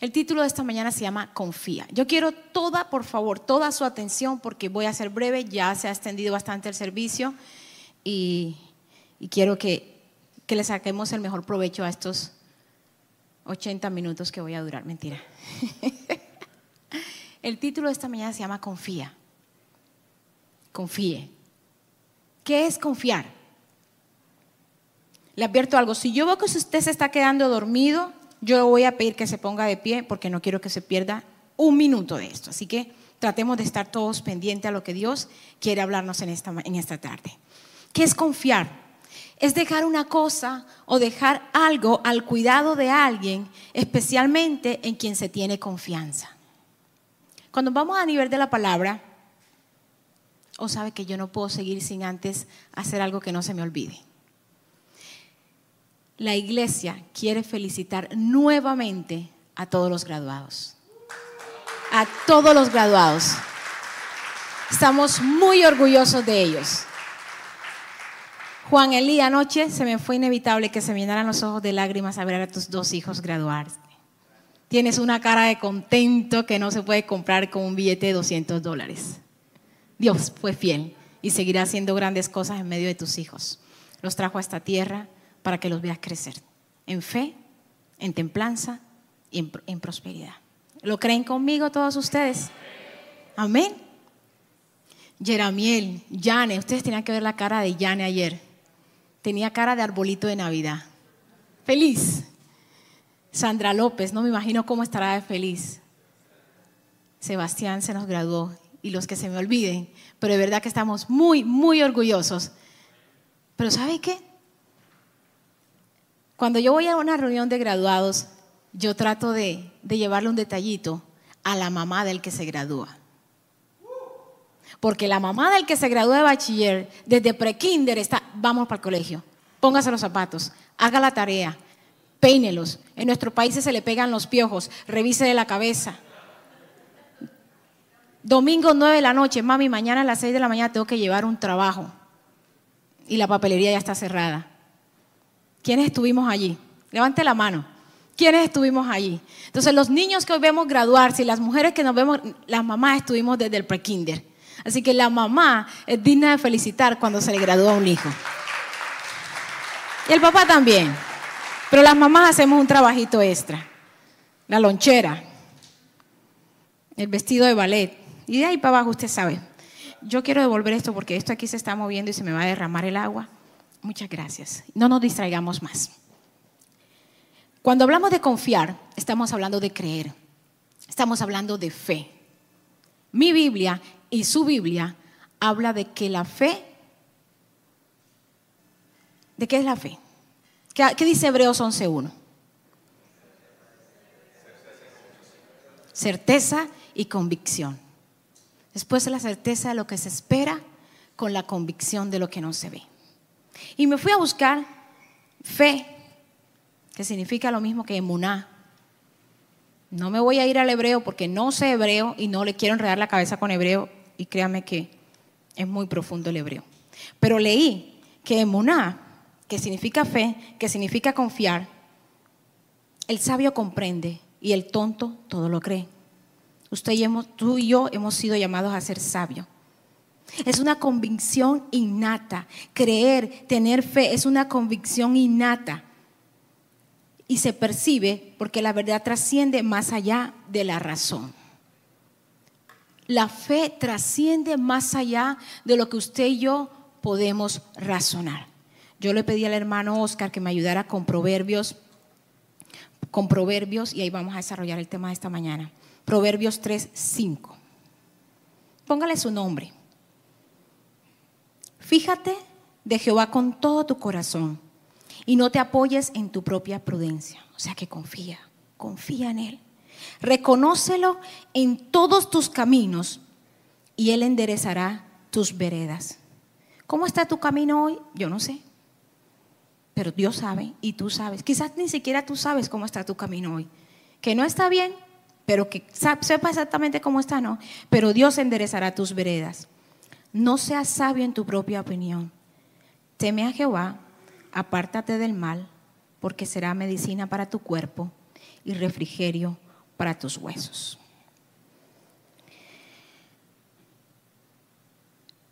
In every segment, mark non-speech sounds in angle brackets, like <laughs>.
El título de esta mañana se llama Confía. Yo quiero toda, por favor, toda su atención porque voy a ser breve, ya se ha extendido bastante el servicio y, quiero que, que le saquemos el mejor provecho a estos 80 minutos que voy a durar. Mentira. <laughs> el título de esta mañana se llama Confía. Confíe. ¿Qué es confiar? Le advierto algo, si yo veo que usted se está quedando dormido, yo voy a pedir que se ponga de pie porque no quiero que se pierda un minuto de esto. Así que tratemos de estar todos pendientes a lo que Dios quiere hablarnos en esta, en esta tarde. ¿Qué es confiar? Es dejar una cosa o dejar algo al cuidado de alguien, especialmente en quien se tiene confianza. Cuando vamos a nivel de la palabra, o sabe que yo no puedo seguir sin antes hacer algo que no se me olvide la iglesia quiere felicitar nuevamente a todos los graduados. A todos los graduados. Estamos muy orgullosos de ellos. Juan Elí, anoche se me fue inevitable que se me llenaran los ojos de lágrimas a ver a tus dos hijos graduarse. Tienes una cara de contento que no se puede comprar con un billete de 200 dólares. Dios fue fiel y seguirá haciendo grandes cosas en medio de tus hijos. Los trajo a esta tierra para que los veas crecer en fe, en templanza y en, prosperidad. ¿Lo creen conmigo todos ustedes? Amén. Jeramiel, Yane, ustedes tenían que ver la cara de Yane ayer. Tenía cara de arbolito de Navidad. Feliz. Sandra López, no me imagino cómo estará de feliz. Sebastián se nos graduó y los que se me olviden, pero de verdad que estamos muy, muy orgullosos. Pero ¿sabe qué? Cuando yo voy a una reunión de graduados, yo trato de, llevarle un detallito a la mamá del que se gradúa. Porque la mamá del que se gradúa de bachiller, desde prekinder está, vamos para el colegio, póngase los zapatos, haga la tarea, peínelos. En nuestros países se le pegan los piojos, revise de la cabeza. Domingo 9 de la noche, mami, mañana a las 6 de la mañana tengo que llevar un trabajo. Y la papelería ya está cerrada. ¿Quiénes estuvimos allí? Levante la mano. ¿Quiénes estuvimos allí? Entonces, los niños que hoy vemos graduarse y las mujeres que nos vemos, las mamás estuvimos desde el prekinder. Así que la mamá es digna de felicitar cuando se le gradúa un hijo. Y el papá también. Pero las mamás hacemos un trabajito extra. La lonchera, el vestido de ballet. Y de ahí para abajo usted sabe. Yo quiero devolver esto porque esto aquí se está moviendo y se me va a derramar el agua. Muchas gracias. No nos distraigamos más. Cuando hablamos de confiar, estamos hablando de creer. Estamos hablando de fe. Mi Biblia y su Biblia habla de que la fe, ¿de qué es la fe? ¿Qué, dice Hebreos 11.1? Certeza y convicción. Después de la certeza de lo que se espera con la convicción de lo que no se ve. Y me fui a buscar fe, que significa lo mismo que emuná. No me voy a ir al hebreo porque no sé hebreo y no le quiero enredar la cabeza con hebreo y créame que es muy profundo el hebreo. Pero leí que emuná, que significa fe, que significa confiar, el sabio comprende y el tonto todo lo cree. Usted y tú y yo hemos sido llamados a ser sabios. Es una convicción innata. Creer, tener fe, es una convicción innata. Y se percibe porque la verdad trasciende más allá de la razón. La fe trasciende más allá de lo que usted y yo podemos razonar. Yo le pedí al hermano Oscar que me ayudara con proverbios, con proverbios, y ahí vamos a desarrollar el tema de esta mañana. Proverbios 3, 5. Póngale su nombre. Fíjate de Jehová con todo tu corazón y no te apoyes en tu propia prudencia. O sea que confía, confía en Él. Reconócelo en todos tus caminos y Él enderezará tus veredas. ¿Cómo está tu camino hoy? Yo no sé. Pero Dios sabe y tú sabes. Quizás ni siquiera tú sabes cómo está tu camino hoy. Que no está bien, pero que sepa exactamente cómo está, no. Pero Dios enderezará tus veredas. No seas sabio en tu propia opinión. Teme a Jehová, apártate del mal, porque será medicina para tu cuerpo y refrigerio para tus huesos.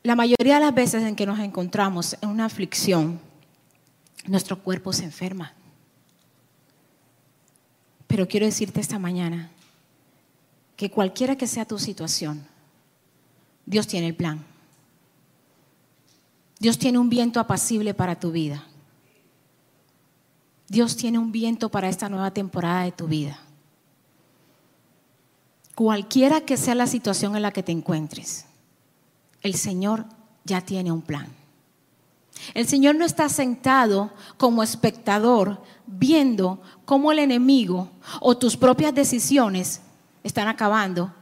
La mayoría de las veces en que nos encontramos en una aflicción, nuestro cuerpo se enferma. Pero quiero decirte esta mañana que cualquiera que sea tu situación, Dios tiene el plan. Dios tiene un viento apacible para tu vida. Dios tiene un viento para esta nueva temporada de tu vida. Cualquiera que sea la situación en la que te encuentres, el Señor ya tiene un plan. El Señor no está sentado como espectador viendo cómo el enemigo o tus propias decisiones están acabando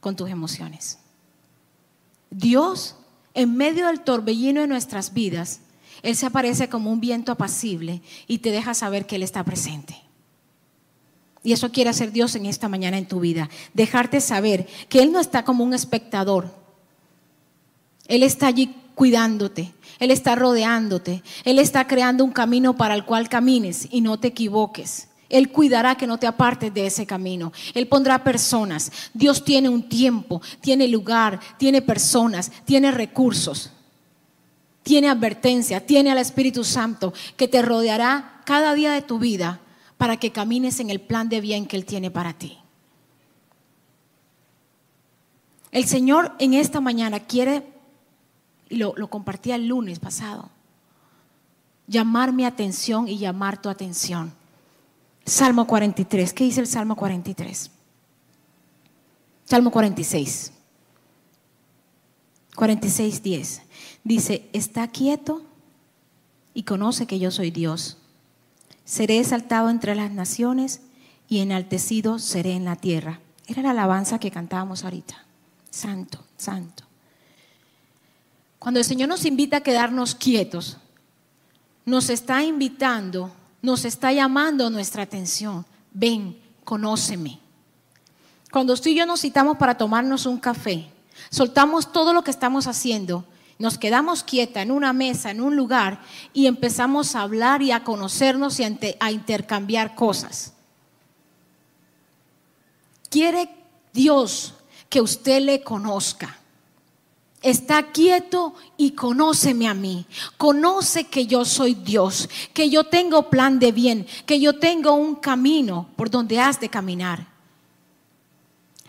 con tus emociones. Dios, en medio del torbellino de nuestras vidas, Él se aparece como un viento apacible y te deja saber que Él está presente. Y eso quiere hacer Dios en esta mañana en tu vida. Dejarte saber que Él no está como un espectador. Él está allí cuidándote. Él está rodeándote. Él está creando un camino para el cual camines y no te equivoques. Él cuidará que no te apartes de ese camino. Él pondrá personas. Dios tiene un tiempo, tiene lugar, tiene personas, tiene recursos, tiene advertencia, tiene al Espíritu Santo que te rodeará cada día de tu vida para que camines en el plan de bien que Él tiene para ti. El Señor en esta mañana quiere, y lo, lo compartí el lunes pasado, llamar mi atención y llamar tu atención. Salmo 43, ¿qué dice el Salmo 43? Salmo 46. 46, 10. Dice, está quieto y conoce que yo soy Dios seré exaltado entre las naciones y enaltecido seré en la tierra. Era la alabanza que cantábamos ahorita. Santo, santo. Cuando el Señor nos invita a quedarnos quietos, nos está invitando, nos está llamando nuestra atención. Ven, conóceme. Cuando usted y yo nos citamos para tomarnos un café, soltamos todo lo que estamos haciendo nos quedamos quieta en una mesa, en un lugar, y empezamos a hablar y a conocernos y a intercambiar cosas. Quiere Dios que usted le conozca. Está quieto y conóceme a mí. Conoce que yo soy Dios, que yo tengo plan de bien, que yo tengo un camino por donde has de caminar.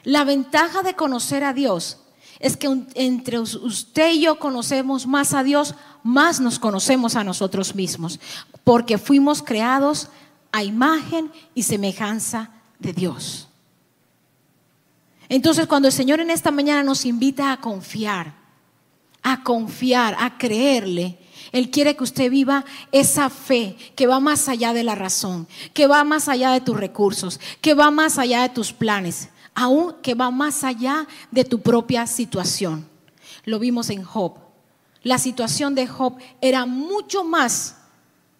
La ventaja de conocer a Dios es que entre usted y yo conocemos más a Dios, más nos conocemos a nosotros mismos, porque fuimos creados a imagen y semejanza de Dios. Entonces, cuando el Señor en esta mañana nos invita a confiar, a confiar, a creerle, Él quiere que usted viva esa fe que va más allá de la razón, que va más allá de tus recursos, que va más allá de tus planes aún que va más allá de tu propia situación. Lo vimos en Job. La situación de Job era mucho más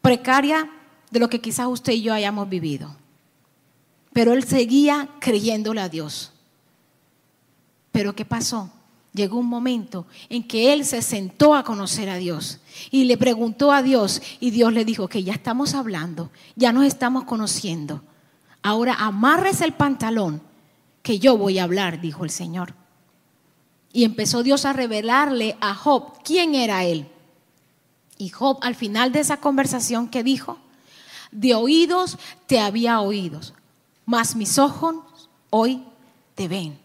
precaria de lo que quizás usted y yo hayamos vivido. Pero él seguía creyéndole a Dios. Pero ¿qué pasó? Llegó un momento en que él se sentó a conocer a Dios y le preguntó a Dios y Dios le dijo que ya estamos hablando, ya nos estamos conociendo. Ahora amarres el pantalón que yo voy a hablar, dijo el Señor. Y empezó Dios a revelarle a Job quién era él. Y Job al final de esa conversación que dijo, de oídos te había oídos, mas mis ojos hoy te ven.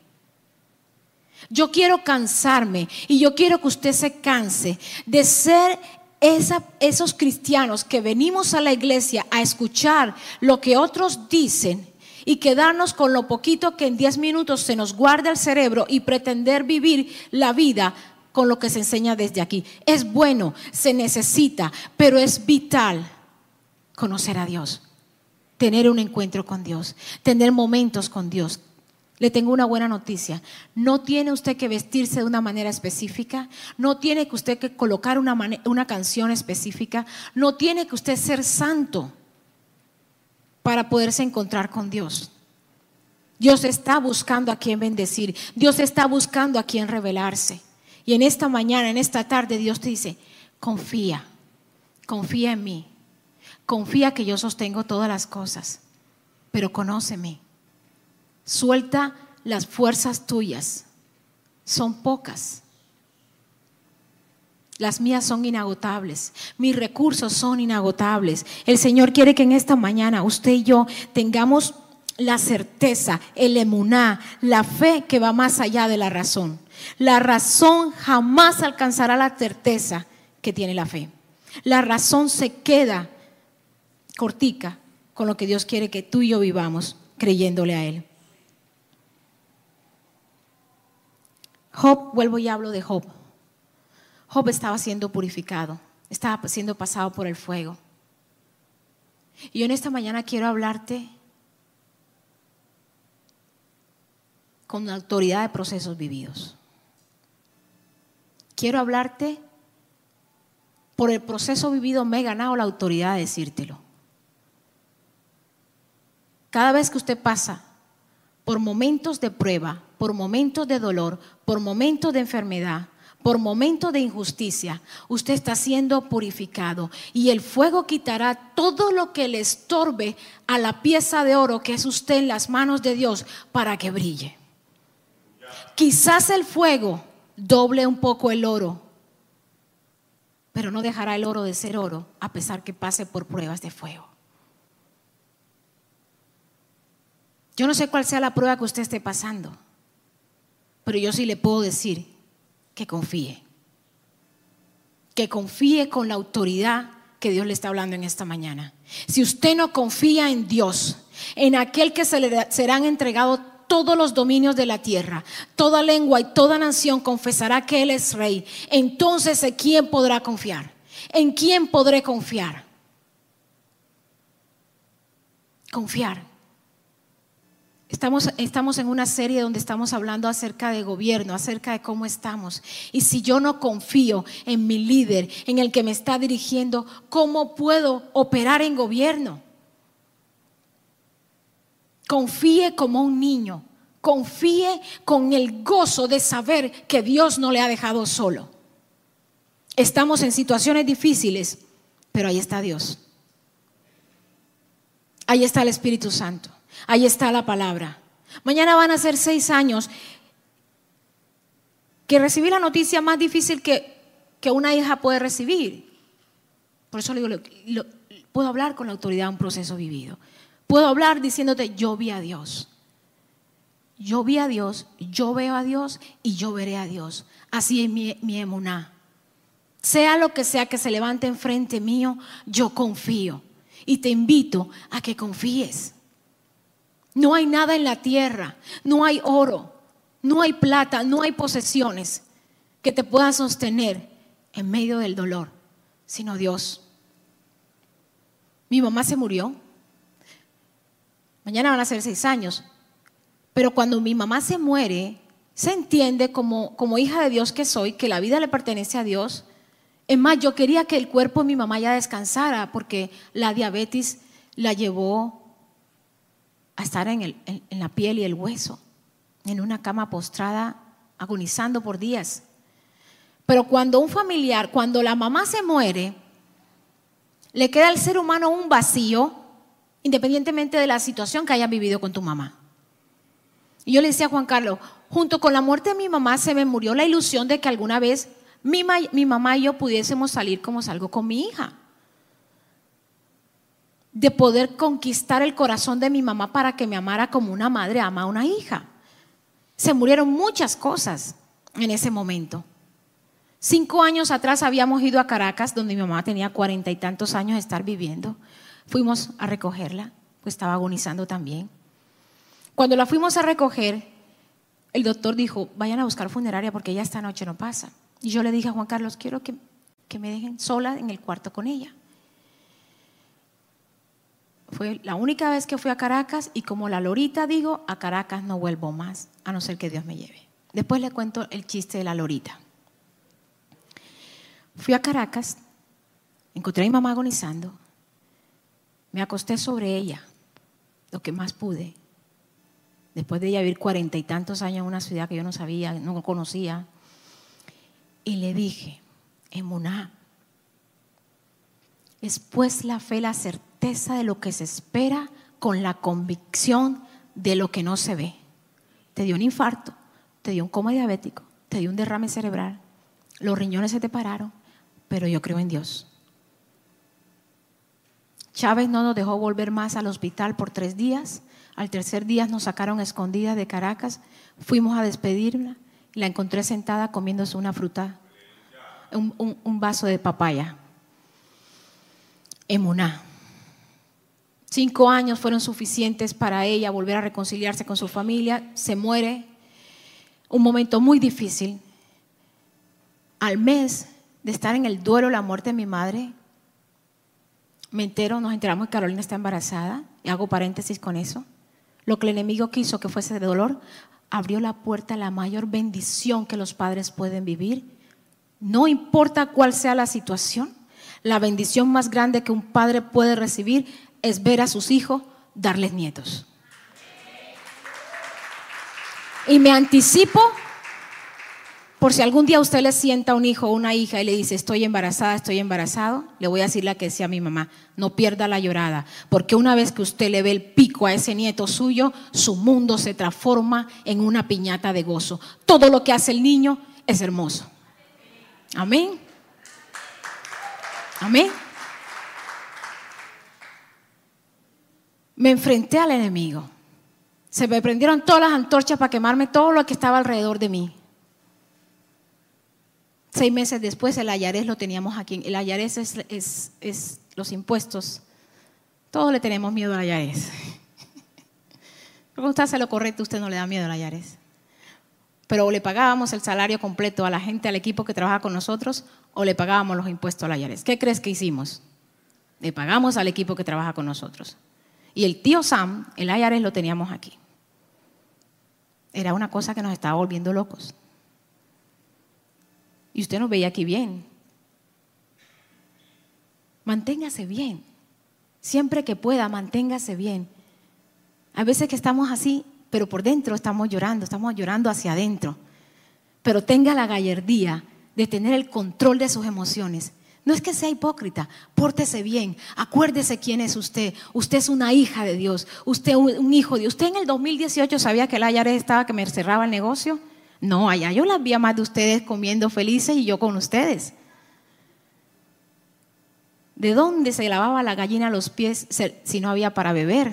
Yo quiero cansarme y yo quiero que usted se canse de ser esos cristianos que venimos a la iglesia a escuchar lo que otros dicen y quedarnos con lo poquito que en 10 minutos se nos guarda el cerebro y pretender vivir la vida con lo que se enseña desde aquí. Es bueno, se necesita, pero es vital conocer a Dios, tener un encuentro con Dios, tener momentos con Dios. Le tengo una buena noticia. No tiene usted que vestirse de una manera específica, no tiene que usted que colocar una, una canción específica, no tiene que usted ser santo para poderse encontrar con Dios. Dios está buscando a quien bendecir. Dios está buscando a quien revelarse. Y en esta mañana, en esta tarde, Dios te dice, confía, confía en mí. Confía que yo sostengo todas las cosas, pero conóceme. Suelta las fuerzas tuyas. Son pocas. Las mías son inagotables. Mis recursos son inagotables. El Señor quiere que en esta mañana usted y yo tengamos la certeza, el emuná, la fe que va más allá de la razón. La razón jamás alcanzará la certeza que tiene la fe. La razón se queda cortica con lo que Dios quiere que tú y yo vivamos creyéndole a Él. Job, vuelvo y hablo de Job. Job estaba siendo purificado, estaba siendo pasado por el fuego. Y yo en esta mañana quiero hablarte con la autoridad de procesos vividos. Quiero hablarte por el proceso vivido, me he ganado la autoridad de decírtelo. Cada vez que usted pasa por momentos de prueba, por momentos de dolor, por momentos de enfermedad, por momentos de injusticia, usted está siendo purificado y el fuego quitará todo lo que le estorbe a la pieza de oro que es usted en las manos de Dios para que brille. Quizás el fuego doble un poco el oro, pero no dejará el oro de ser oro a pesar que pase por pruebas de fuego. Yo no sé cuál sea la prueba que usted esté pasando, pero yo sí le puedo decir que confíe. Que confíe con la autoridad que Dios le está hablando en esta mañana. Si usted no confía en Dios, en aquel que se le serán entregados todos los dominios de la tierra, toda lengua y toda nación confesará que Él es rey, entonces ¿en quién podrá confiar? ¿En quién podré confiar? Confiar. Estamos, estamos, en una serie donde estamos hablando acerca de gobierno, acerca de cómo estamos. Y si yo no confío en mi líder, en el que me está dirigiendo, ¿cómo puedo operar en gobierno? Confíe como un niño, confíe con el gozo de saber que Dios no le ha dejado solo. Estamos en situaciones difíciles, pero ahí está Dios. Ahí está el Espíritu Santo. Ahí está la palabra. Mañana van a ser seis años que recibí la noticia más difícil que, una hija puede recibir. Por eso le digo, puedo hablar con la autoridad de un proceso vivido. Puedo hablar diciéndote, yo vi a Dios. Yo vi a Dios, yo veo a Dios y yo veré a Dios. Así es mi, mi emuná. Sea lo que sea que se levante enfrente mío, yo confío. Y te invito a que confíes. No hay nada en la tierra, no hay oro, no hay plata, no hay posesiones que te puedan sostener en medio del dolor, sino Dios. Mi mamá se murió. Mañana van a ser seis años. Pero cuando mi mamá se muere, se entiende como, como hija de Dios que soy, que la vida le pertenece a Dios. Es más, yo quería que el cuerpo de mi mamá ya descansara porque la diabetes la llevó a estar en, en la piel y el hueso, en una cama postrada, agonizando por días. Pero cuando un familiar, cuando la mamá se muere, le queda al ser humano un vacío, independientemente de la situación que haya vivido con tu mamá. Y yo le decía a Juan Carlos, junto con la muerte de mi mamá se me murió la ilusión de que alguna vez mi, mi mamá y yo pudiésemos salir como salgo con mi hija de poder conquistar el corazón de mi mamá para que me amara como una madre ama a una hija. Se murieron muchas cosas en ese momento. Cinco años atrás habíamos ido a Caracas, donde mi mamá tenía cuarenta y tantos años de estar viviendo. Fuimos a recogerla, pues estaba agonizando también. Cuando la fuimos a recoger, el doctor dijo, vayan a buscar funeraria porque ella esta noche no pasa. Y yo le dije a Juan Carlos, quiero que, que me dejen sola en el cuarto con ella. Fue la única vez que fui a Caracas y como la lorita digo, a Caracas no vuelvo más, a no ser que Dios me lleve. Después le cuento el chiste de la lorita. Fui a Caracas, encontré a mi mamá agonizando, me acosté sobre ella, lo que más pude, después de ella vivir cuarenta y tantos años en una ciudad que yo no sabía, no conocía, y le dije, Emuná, es pues la fe la certeza de lo que se espera con la convicción de lo que no se ve. Te dio un infarto, te dio un coma diabético, te dio un derrame cerebral, los riñones se te pararon, pero yo creo en Dios. Chávez no nos dejó volver más al hospital por tres días. Al tercer día nos sacaron escondida de Caracas. Fuimos a despedirla. La encontré sentada comiéndose una fruta, un, un vaso de papaya. Emuná. Cinco años fueron suficientes para ella volver a reconciliarse con su familia. Se muere. Un momento muy difícil. Al mes de estar en el duelo la muerte de mi madre, me entero, nos enteramos que Carolina está embarazada, y hago paréntesis con eso. Lo que el enemigo quiso que fuese de dolor, abrió la puerta a la mayor bendición que los padres pueden vivir. No importa cuál sea la situación, la bendición más grande que un padre puede recibir es ver a sus hijos darles nietos. Y me anticipo por si algún día usted le sienta a un hijo o una hija y le dice, estoy embarazada, estoy embarazado, le voy a decir la que decía mi mamá, no pierda la llorada, porque una vez que usted le ve el pico a ese nieto suyo, su mundo se transforma en una piñata de gozo. Todo lo que hace el niño es hermoso. Amén. Amén. Me enfrenté al enemigo. Se me prendieron todas las antorchas para quemarme todo lo que estaba alrededor de mí. Seis meses después el Ayarés lo teníamos aquí. El Ayarés es, los impuestos. Todos le tenemos miedo al Ayarés. Pero <laughs> usted hace lo correcto, usted no le da miedo al Ayarés. Pero le pagábamos el salario completo a la gente, al equipo que trabaja con nosotros, o le pagábamos los impuestos al Ayarés. ¿Qué crees que hicimos? Le pagamos al equipo que trabaja con nosotros. Y el tío Sam, el Ayarés, lo teníamos aquí. Era una cosa que nos estaba volviendo locos. Y usted nos veía aquí bien. Manténgase bien. Siempre que pueda, manténgase bien. A veces que estamos así, pero por dentro estamos llorando, estamos llorando hacia adentro. Pero tenga la gallardía de tener el control de sus emociones. No es que sea hipócrita, pórtese bien, acuérdese quién es usted. Usted es una hija de Dios, usted un hijo de Dios. ¿Usted en el 2018 sabía que el Ayares estaba que me cerraba el negocio? No, allá yo las vi más de ustedes comiendo felices y yo con ustedes. ¿De dónde se lavaba la gallina a los pies si no había para beber?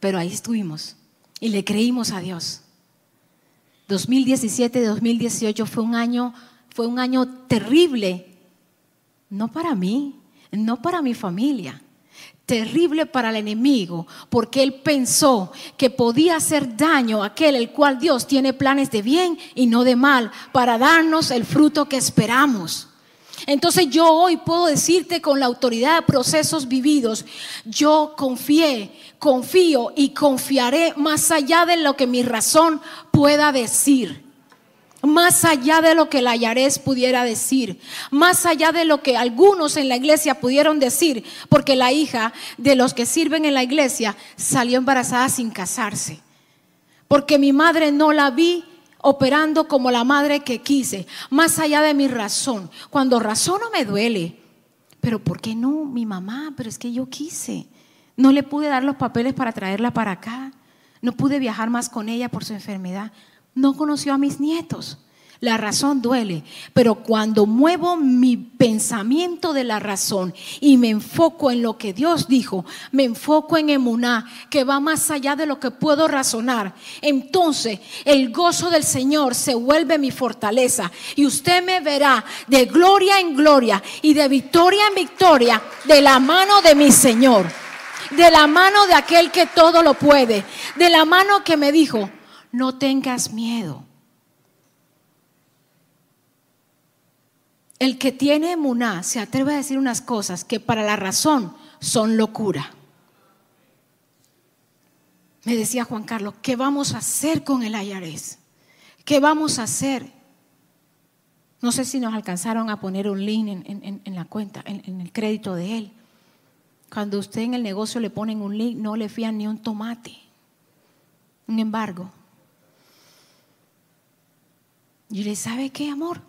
Pero ahí estuvimos y le creímos a Dios. 2017-2018 fue un año fue un año terrible, no para mí, no para mi familia, terrible para el enemigo, porque él pensó que podía hacer daño a aquel el cual Dios tiene planes de bien y no de mal, para darnos el fruto que esperamos. Entonces yo hoy puedo decirte con la autoridad de procesos vividos, yo confié, confío y confiaré más allá de lo que mi razón pueda decir más allá de lo que la Yarés pudiera decir, más allá de lo que algunos en la iglesia pudieron decir, porque la hija de los que sirven en la iglesia salió embarazada sin casarse, porque mi madre no la vi operando como la madre que quise, más allá de mi razón. Cuando razono me duele, pero ¿por qué no mi mamá? Pero es que yo quise. No le pude dar los papeles para traerla para acá. No pude viajar más con ella por su enfermedad no conoció a mis nietos. La razón duele, pero cuando muevo mi pensamiento de la razón y me enfoco en lo que Dios dijo, me enfoco en emuná, que va más allá de lo que puedo razonar, entonces el gozo del Señor se vuelve mi fortaleza y usted me verá de gloria en gloria y de victoria en victoria de la mano de mi Señor, de la mano de aquel que todo lo puede, de la mano que me dijo, no tengas miedo. El que tiene emuná se atreve a decir unas cosas que para la razón son locura. Me decía Juan Carlos, ¿qué vamos a hacer con el Ayarés? ¿Qué vamos a hacer? No sé si nos alcanzaron a poner un link en, la cuenta, en, el crédito de él. Cuando usted en el negocio le ponen un link, no le fían ni un tomate, un embargo. Y le ¿sabe qué, amor?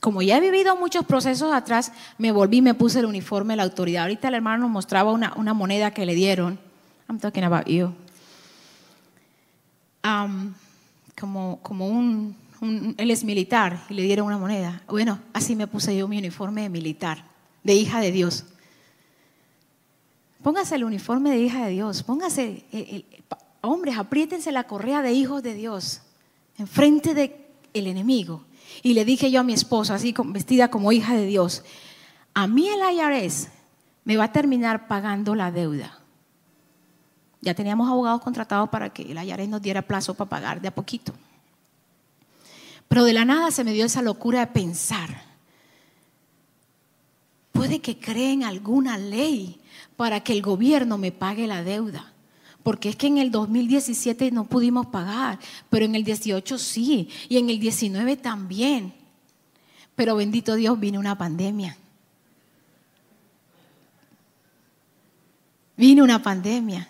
Como ya he vivido muchos procesos atrás, me volví, me puse el uniforme de la autoridad. Ahorita el hermano nos mostraba una, moneda que le dieron I'm talking about you. Um, como, como un, él es militar y le dieron una moneda. Bueno, así me puse yo mi uniforme de militar, de hija de Dios. Póngase el uniforme de hija de Dios, póngase, el, hombres, apriétense la correa de hijos de Dios enfrente del el enemigo. Y le dije yo a mi esposo, así vestida como hija de Dios, a mí el IRS me va a terminar pagando la deuda. Ya teníamos abogados contratados para que el IRS nos diera plazo para pagar de a poquito. Pero de la nada se me dio esa locura de pensar. Puede que creen alguna ley para que el gobierno me pague la deuda. Porque es que en el 2017 no pudimos pagar, pero en el 18 sí, y en el 19 también. Pero bendito Dios, vino una pandemia. Vino una pandemia.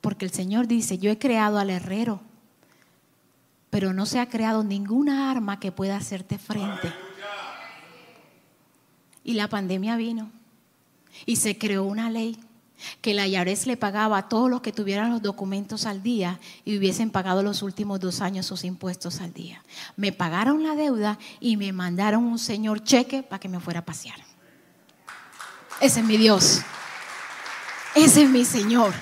Porque el Señor dice, yo he creado al herrero, pero no se ha creado ninguna arma que pueda hacerte frente. Y la pandemia vino y se creó una ley que la IARES le pagaba a todos los que tuvieran los documentos al día y hubiesen pagado los últimos dos años sus impuestos al día. Me pagaron la deuda y me mandaron un señor cheque para que me fuera a pasear. Ese es mi Dios. Ese es mi Señor.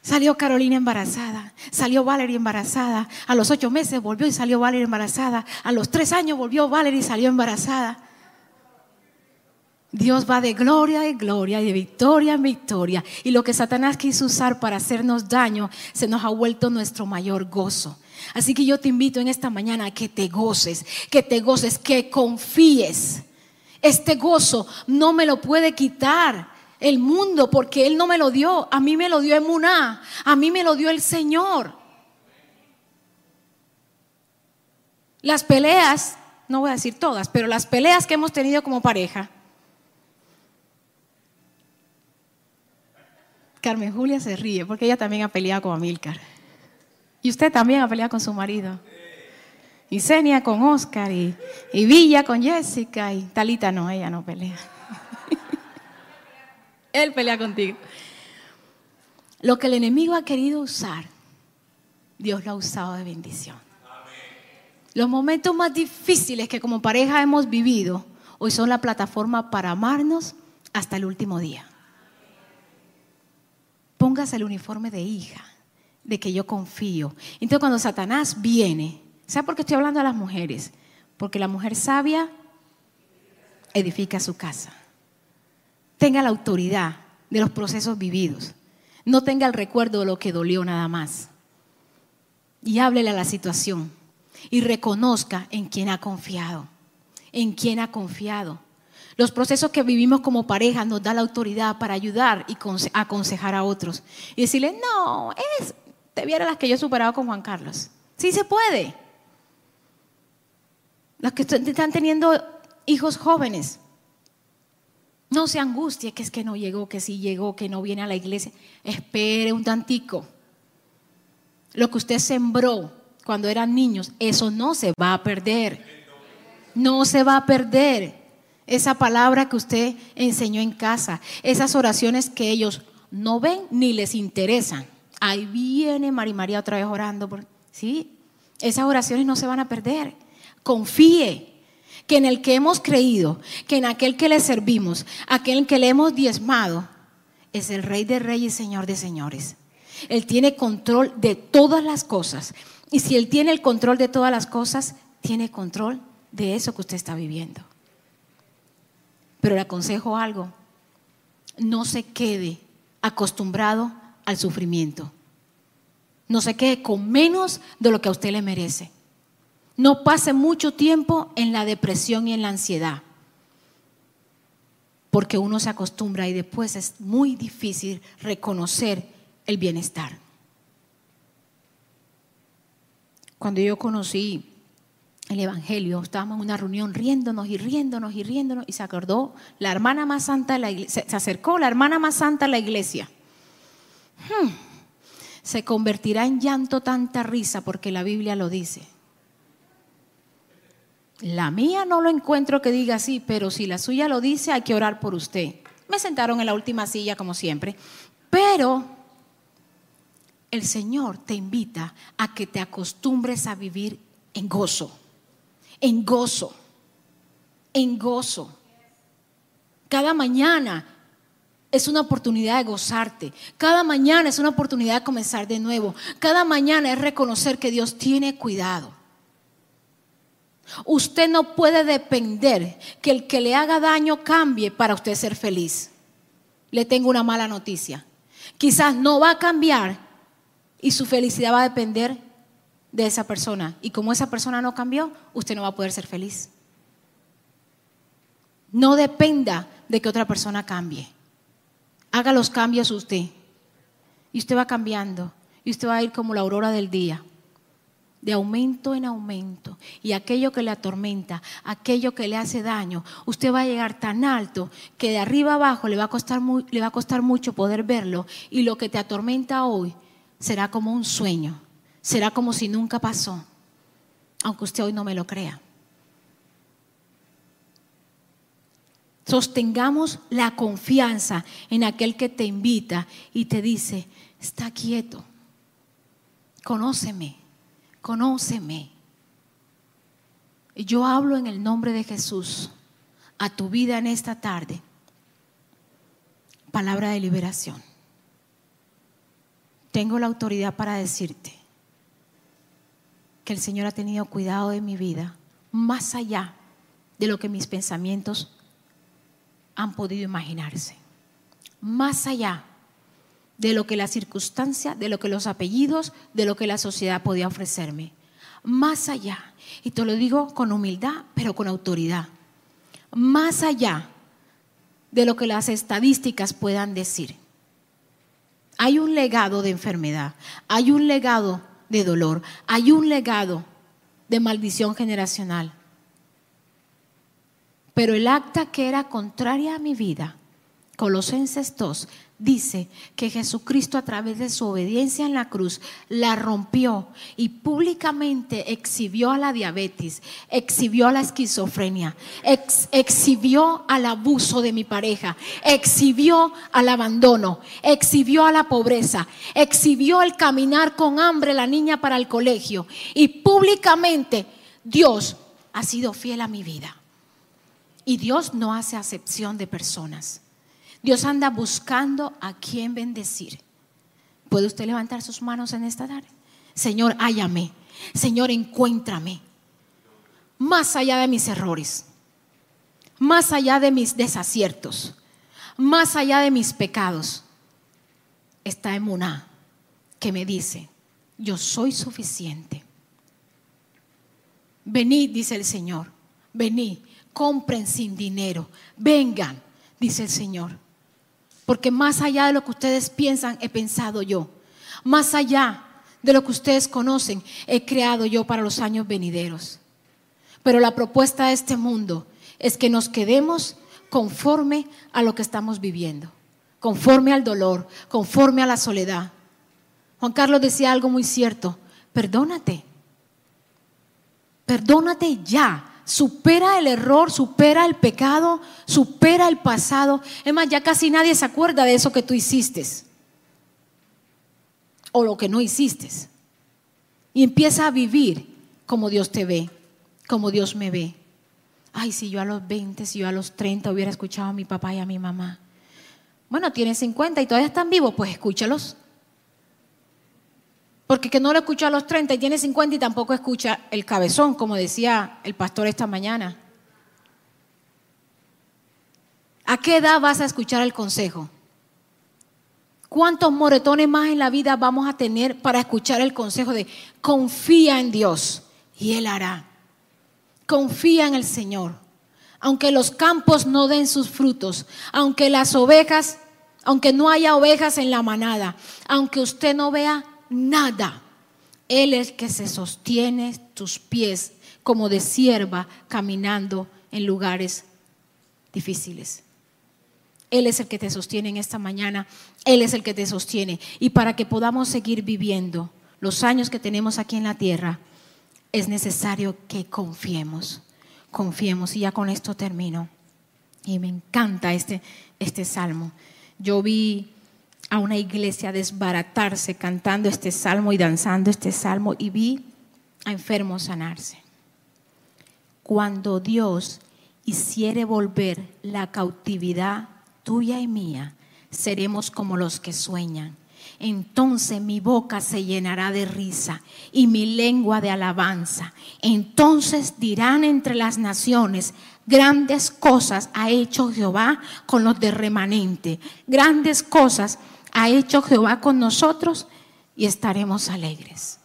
Salió Carolina embarazada, salió Valerie embarazada, a los ocho meses volvió y salió Valerie embarazada, a los tres años volvió Valerie y salió embarazada. Dios va de gloria en gloria y de victoria en victoria. Y lo que Satanás quiso usar para hacernos daño se nos ha vuelto nuestro mayor gozo. Así que yo te invito en esta mañana a que te goces, que te goces, que confíes. Este gozo no me lo puede quitar el mundo porque Él no me lo dio, a mí me lo dio Emuná, a mí me lo dio el Señor. Las peleas, no voy a decir todas, pero las peleas que hemos tenido como pareja. Carmen Julia se ríe porque ella también ha peleado con Amílcar. Y usted también ha peleado con su marido. Y Senia con Oscar y, y Villa con Jessica y Talita no, ella no pelea. <laughs> Él pelea contigo. Lo que el enemigo ha querido usar, Dios lo ha usado de bendición. Los momentos más difíciles que como pareja hemos vivido, hoy son la plataforma para amarnos hasta el último día. Póngase el uniforme de hija, de que yo confío. Entonces cuando Satanás viene, ¿sabe por qué estoy hablando a las mujeres? Porque la mujer sabia edifica su casa tenga la autoridad de los procesos vividos. No tenga el recuerdo de lo que dolió nada más. Y háblele a la situación. Y reconozca en quién ha confiado. En quién ha confiado. Los procesos que vivimos como pareja nos da la autoridad para ayudar y aconsejar a otros. Y decirle, no, es, te viera las que yo he superado con Juan Carlos. Sí se puede. Las que están teniendo hijos jóvenes. No se angustie que es que no llegó, que sí llegó, que no viene a la iglesia. Espere un tantico. Lo que usted sembró cuando eran niños, eso no se va a perder. No se va a perder. Esa palabra que usted enseñó en casa, esas oraciones que ellos no ven ni les interesan. Ahí viene María María otra vez orando. ¿sí? Esas oraciones no se van a perder. Confíe que en el que hemos creído, que en aquel que le servimos, aquel que le hemos diezmado, es el Rey de Reyes Señor de Señores. Él tiene control de todas las cosas. Y si Él tiene el control de todas las cosas, tiene control de eso que usted está viviendo. Pero le aconsejo algo, no se quede acostumbrado al sufrimiento. No se quede con menos de lo que a usted le merece. No pase mucho tiempo en la depresión y en la ansiedad, porque uno se acostumbra y después es muy difícil reconocer el bienestar. Cuando yo conocí el Evangelio, estábamos en una reunión riéndonos y riéndonos y riéndonos y se acordó la hermana más santa de la iglesia, se acercó la hermana más santa de la iglesia. Hmm. Se convertirá en llanto tanta risa porque la Biblia lo dice. La mía no lo encuentro que diga así, pero si la suya lo dice, hay que orar por usted. Me sentaron en la última silla, como siempre. Pero el Señor te invita a que te acostumbres a vivir en gozo, en gozo, en gozo. Cada mañana es una oportunidad de gozarte. Cada mañana es una oportunidad de comenzar de nuevo. Cada mañana es reconocer que Dios tiene cuidado. Usted no puede depender que el que le haga daño cambie para usted ser feliz. Le tengo una mala noticia. Quizás no va a cambiar y su felicidad va a depender de esa persona. Y como esa persona no cambió, usted no va a poder ser feliz. No dependa de que otra persona cambie. Haga los cambios usted. Y usted va cambiando. Y usted va a ir como la aurora del día de aumento en aumento y aquello que le atormenta, aquello que le hace daño, usted va a llegar tan alto que de arriba abajo le va a costar, le va a costar mucho poder verlo y lo que te atormenta hoy será como un sueño, será como si nunca pasó, aunque usted hoy no me lo crea. Sostengamos la confianza en aquel que te invita y te dice, está quieto, conóceme conóceme. Yo hablo en el nombre de Jesús a tu vida en esta tarde. Palabra de liberación. Tengo la autoridad para decirte que el Señor ha tenido cuidado de mi vida más allá de lo que mis pensamientos han podido imaginarse. Más allá de lo que la circunstancia, de lo que los apellidos, de lo que la sociedad podía ofrecerme. Más allá, y te lo digo con humildad, pero con autoridad, más allá de lo que las estadísticas puedan decir. Hay un legado de enfermedad, hay un legado de dolor, hay un legado de maldición generacional. Pero el acta que era contraria a mi vida, Colosenses 2, dice que Jesucristo a través de su obediencia en la cruz la rompió y públicamente exhibió a la diabetes, exhibió a la esquizofrenia, exhibió al abuso de mi pareja, exhibió al abandono, exhibió a la pobreza, exhibió el caminar con hambre la niña para el colegio y públicamente Dios ha sido fiel a mi vida. Y Dios no hace acepción de personas. Dios anda buscando a quien bendecir. ¿Puede usted levantar sus manos en esta tarde? Señor, hállame. Señor, encuéntrame. Más allá de mis errores, más allá de mis desaciertos, más allá de mis pecados, está Emuná que me dice, yo soy suficiente. Venid, dice el Señor, venid, compren sin dinero, vengan, dice el Señor. Porque más allá de lo que ustedes piensan, he pensado yo. Más allá de lo que ustedes conocen, he creado yo para los años venideros. Pero la propuesta de este mundo es que nos quedemos conforme a lo que estamos viviendo, conforme al dolor, conforme a la soledad. Juan Carlos decía algo muy cierto, perdónate, perdónate ya, supera el error, supera el pecado, supera el pasado. Es más, ya casi nadie se acuerda de eso que tú hiciste o lo que no hiciste. Y empieza a vivir como Dios te ve, como Dios me ve. Ay, si yo a los 20, si yo a los 30 hubiera escuchado a mi papá y a mi mamá. Bueno, tiene 50 y todavía están vivos, pues escúchalos. Porque que no lo escucha a los 30 y tiene 50 y tampoco escucha el cabezón, como decía el pastor esta mañana. ¿A qué edad vas a escuchar el consejo? ¿Cuántos moretones más en la vida vamos a tener para escuchar el consejo de confía en Dios y Él hará? Confía en el Señor. Aunque los campos no den sus frutos, aunque las ovejas, aunque no haya ovejas en la manada, aunque usted no vea nada. Él es el que se sostiene tus pies como de sierva caminando en lugares difíciles. Él es el que te sostiene en esta mañana. Él es el que te sostiene. Y para que podamos seguir viviendo los años que tenemos aquí en la tierra, es necesario que confiemos. Confiemos. Y ya con esto termino. Y me encanta este, este salmo. Yo vi a una iglesia desbaratarse cantando este salmo y danzando este salmo y vi a enfermos sanarse. Cuando Dios hiciere volver la cautividad tuya y mía, seremos como los que sueñan. Entonces mi boca se llenará de risa y mi lengua de alabanza. Entonces dirán entre las naciones, grandes cosas ha hecho Jehová con los de remanente. Grandes cosas hecho Jehová con nosotros y estaremos alegres.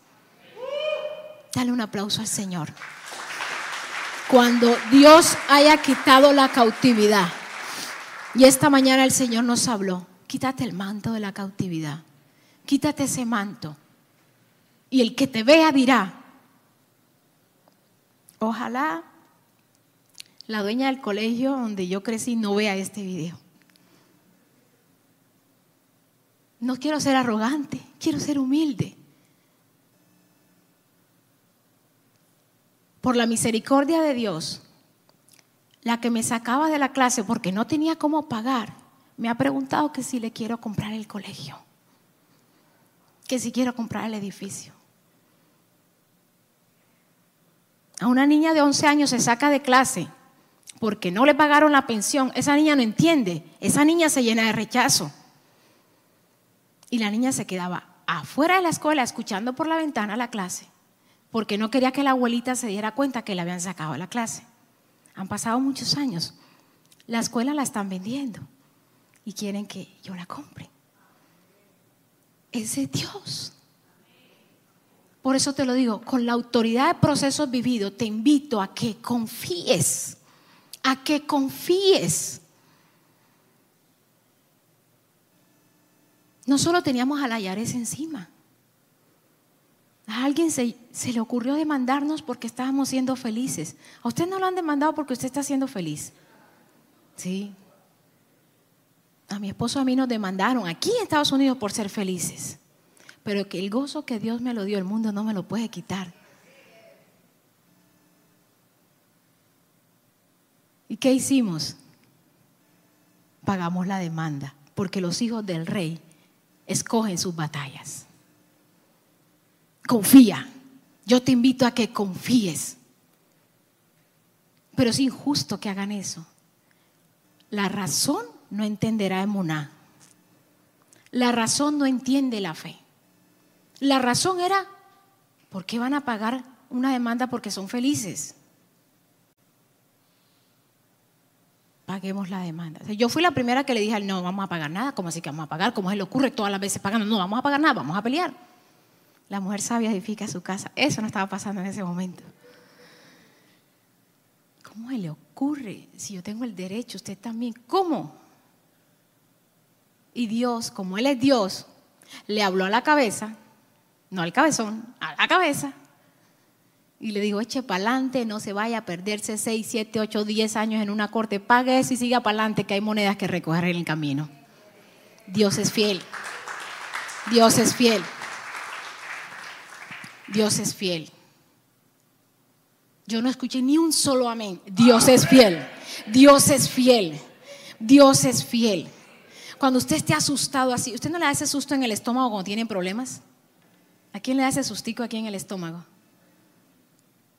Dale un aplauso al Señor. Cuando Dios haya quitado la cautividad, y esta mañana el Señor nos habló, quítate el manto de la cautividad, quítate ese manto. Y el que te vea dirá, ojalá la dueña del colegio donde yo crecí no vea este video. No quiero ser arrogante, quiero ser humilde. Por la misericordia de Dios, la que me sacaba de la clase porque no tenía cómo pagar, me ha preguntado que si le quiero comprar el colegio, que si quiero comprar el edificio. A una niña de 11 años se saca de clase porque no le pagaron la pensión. Esa niña no entiende, esa niña se llena de rechazo. Y la niña se quedaba afuera de la escuela escuchando por la ventana la clase, porque no quería que la abuelita se diera cuenta que le habían sacado de la clase. Han pasado muchos años. La escuela la están vendiendo y quieren que yo la compre. Es Dios. Por eso te lo digo, con la autoridad de procesos vividos, te invito a que confíes, a que confíes no solo teníamos a la Yares encima. A alguien se, le ocurrió demandarnos porque estábamos siendo felices. A usted no lo han demandado porque usted está siendo feliz. Sí. A mi esposo a mí nos demandaron aquí en Estados Unidos por ser felices. Pero que el gozo que Dios me lo dio, el mundo no me lo puede quitar. ¿Y qué hicimos? Pagamos la demanda, porque los hijos del rey escogen sus batallas. Confía. Yo te invito a que confíes. Pero es injusto que hagan eso. La razón no entenderá emuná. La razón no entiende la fe. La razón era, ¿por qué van a pagar una demanda porque son felices? Paguemos la demanda. yo fui la primera que le dije, no, vamos a pagar nada, como así que vamos a pagar? Como él le ocurre todas las veces pagando? No, vamos a pagar nada, vamos a pelear. La mujer sabia edifica su casa. Eso no estaba pasando en ese momento. ¿Cómo le ocurre? Si yo tengo el derecho, usted también. ¿Cómo? Y Dios, como Él es Dios, le habló a la cabeza, no al cabezón, a la cabeza, y le digo, eche para adelante, no se vaya a perderse 6, 7, 8, 10 años en una corte, pague eso y siga para adelante, que hay monedas que recoger en el camino. Dios es fiel. Dios es fiel. Dios es fiel. Yo no escuché ni un solo amén. Dios es fiel. Dios es fiel. Dios es fiel. Cuando usted esté asustado así, ¿usted no le hace susto en el estómago cuando tienen problemas? ¿A quién le hace sustico aquí en el estómago?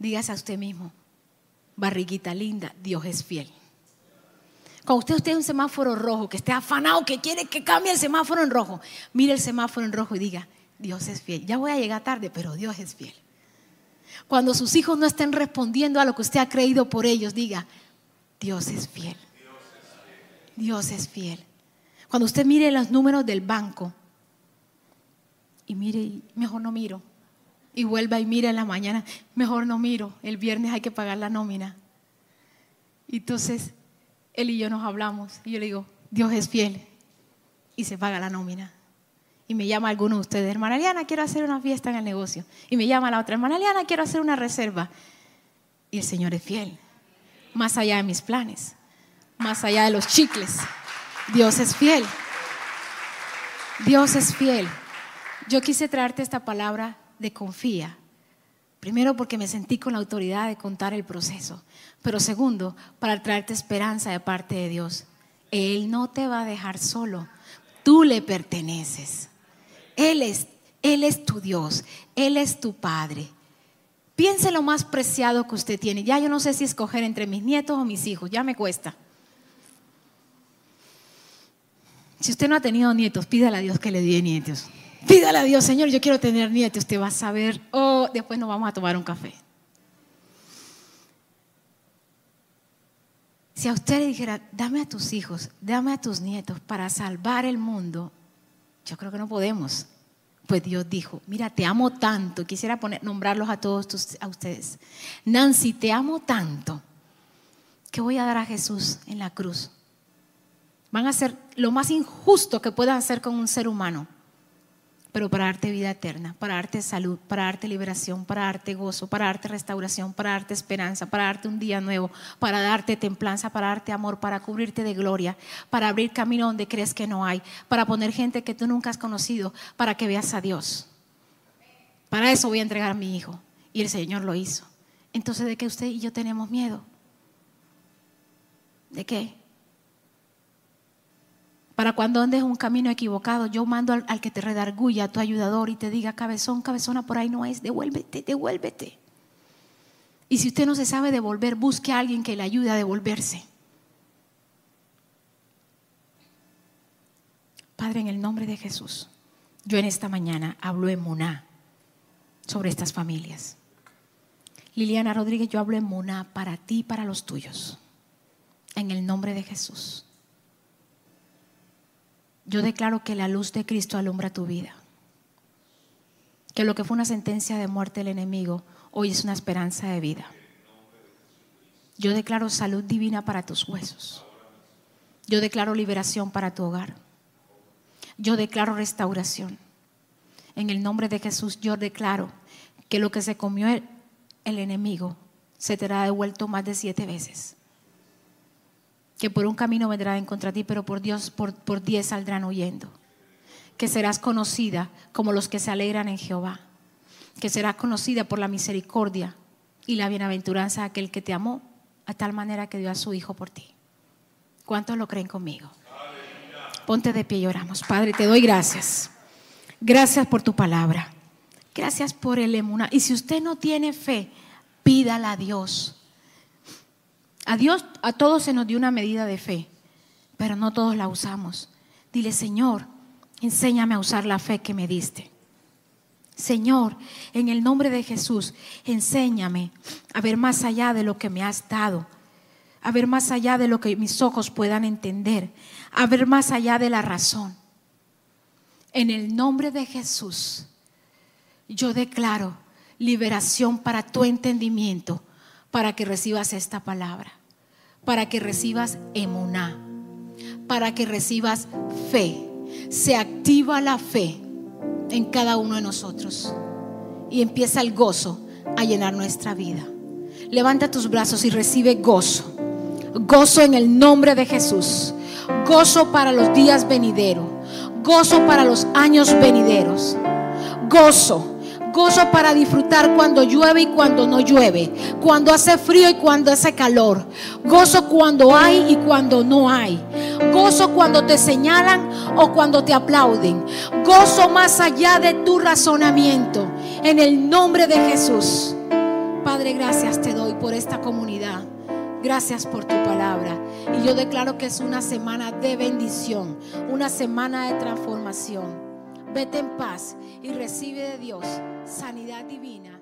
Dígase a usted mismo, barriguita linda, Dios es fiel. Cuando usted esté en un semáforo rojo, que esté afanado, que quiere que cambie el semáforo en rojo, mire el semáforo en rojo y diga, Dios es fiel. Ya voy a llegar tarde, pero Dios es fiel. Cuando sus hijos no estén respondiendo a lo que usted ha creído por ellos, diga, Dios es fiel. Dios es fiel. Cuando usted mire los números del banco y mire, mejor no miro, y vuelva y mira en la mañana, mejor no miro, el viernes hay que pagar la nómina. Y entonces él y yo nos hablamos y yo le digo, Dios es fiel y se paga la nómina. Y me llama alguno de ustedes, hermana Liana, quiero hacer una fiesta en el negocio. Y me llama la otra, hermana Liana, quiero hacer una reserva. Y el Señor es fiel, más allá de mis planes, más allá de los chicles. Dios es fiel. Dios es fiel. Yo quise traerte esta palabra de confía, Primero porque me sentí con la autoridad de contar el proceso, pero segundo, para traerte esperanza de parte de Dios. Él no te va a dejar solo, tú le perteneces. Él es, Él es tu Dios, Él es tu Padre. Piense lo más preciado que usted tiene. Ya yo no sé si escoger entre mis nietos o mis hijos, ya me cuesta. Si usted no ha tenido nietos, pídale a Dios que le dé nietos. Pídale a Dios, Señor, yo quiero tener nietos. Usted va a saber, oh, después nos vamos a tomar un café. Si a usted le dijera, dame a tus hijos, dame a tus nietos para salvar el mundo, yo creo que no podemos. Pues Dios dijo, mira, te amo tanto, quisiera poner, nombrarlos a todos a ustedes. Nancy, te amo tanto que voy a dar a Jesús en la cruz. Van a hacer lo más injusto que puedan hacer con un ser humano pero para darte vida eterna, para darte salud, para darte liberación, para darte gozo, para darte restauración, para darte esperanza, para darte un día nuevo, para darte templanza, para darte amor, para cubrirte de gloria, para abrir camino donde crees que no hay, para poner gente que tú nunca has conocido, para que veas a Dios. Para eso voy a entregar a mi hijo. Y el Señor lo hizo. Entonces, ¿de qué usted y yo tenemos miedo? ¿De qué? Para cuando andes un camino equivocado, yo mando al, que te redarguya, a tu ayudador, y te diga, cabezón, cabezona, por ahí no es, devuélvete, devuélvete. Y si usted no se sabe devolver, busque a alguien que le ayude a devolverse. Padre, en el nombre de Jesús, yo en esta mañana hablo en Muná sobre estas familias. Liliana Rodríguez, yo hablo en Muná para ti y para los tuyos. En el nombre de Jesús. Yo declaro que la luz de Cristo alumbra tu vida. Que lo que fue una sentencia de muerte del enemigo, hoy es una esperanza de vida. Yo declaro salud divina para tus huesos. Yo declaro liberación para tu hogar. Yo declaro restauración. En el nombre de Jesús yo declaro que lo que se comió el, el enemigo se te ha devuelto más de siete veces que por un camino vendrán en contra ti, pero por Dios, por, por diez saldrán huyendo. Que serás conocida como los que se alegran en Jehová. Que serás conocida por la misericordia y la bienaventuranza de aquel que te amó a tal manera que dio a su Hijo por ti. ¿Cuántos lo creen conmigo? Ponte de pie y oramos. Padre, te doy gracias. Gracias por tu palabra. Gracias por el emuna. Y si usted no tiene fe, pídala a Dios. A Dios, a todos se nos dio una medida de fe, pero no todos la usamos. Dile, Señor, enséñame a usar la fe que me diste. Señor, en el nombre de Jesús, enséñame a ver más allá de lo que me has dado, a ver más allá de lo que mis ojos puedan entender, a ver más allá de la razón. En el nombre de Jesús, yo declaro liberación para tu entendimiento para que recibas esta palabra, para que recibas emuná, para que recibas fe. Se activa la fe en cada uno de nosotros y empieza el gozo a llenar nuestra vida. Levanta tus brazos y recibe gozo. Gozo en el nombre de Jesús. Gozo para los días venideros. Gozo para los años venideros. Gozo Gozo para disfrutar cuando llueve y cuando no llueve. Cuando hace frío y cuando hace calor. Gozo cuando hay y cuando no hay. Gozo cuando te señalan o cuando te aplauden. Gozo más allá de tu razonamiento. En el nombre de Jesús. Padre, gracias te doy por esta comunidad. Gracias por tu palabra. Y yo declaro que es una semana de bendición, una semana de transformación. Vete en paz y recibe de Dios sanidad divina.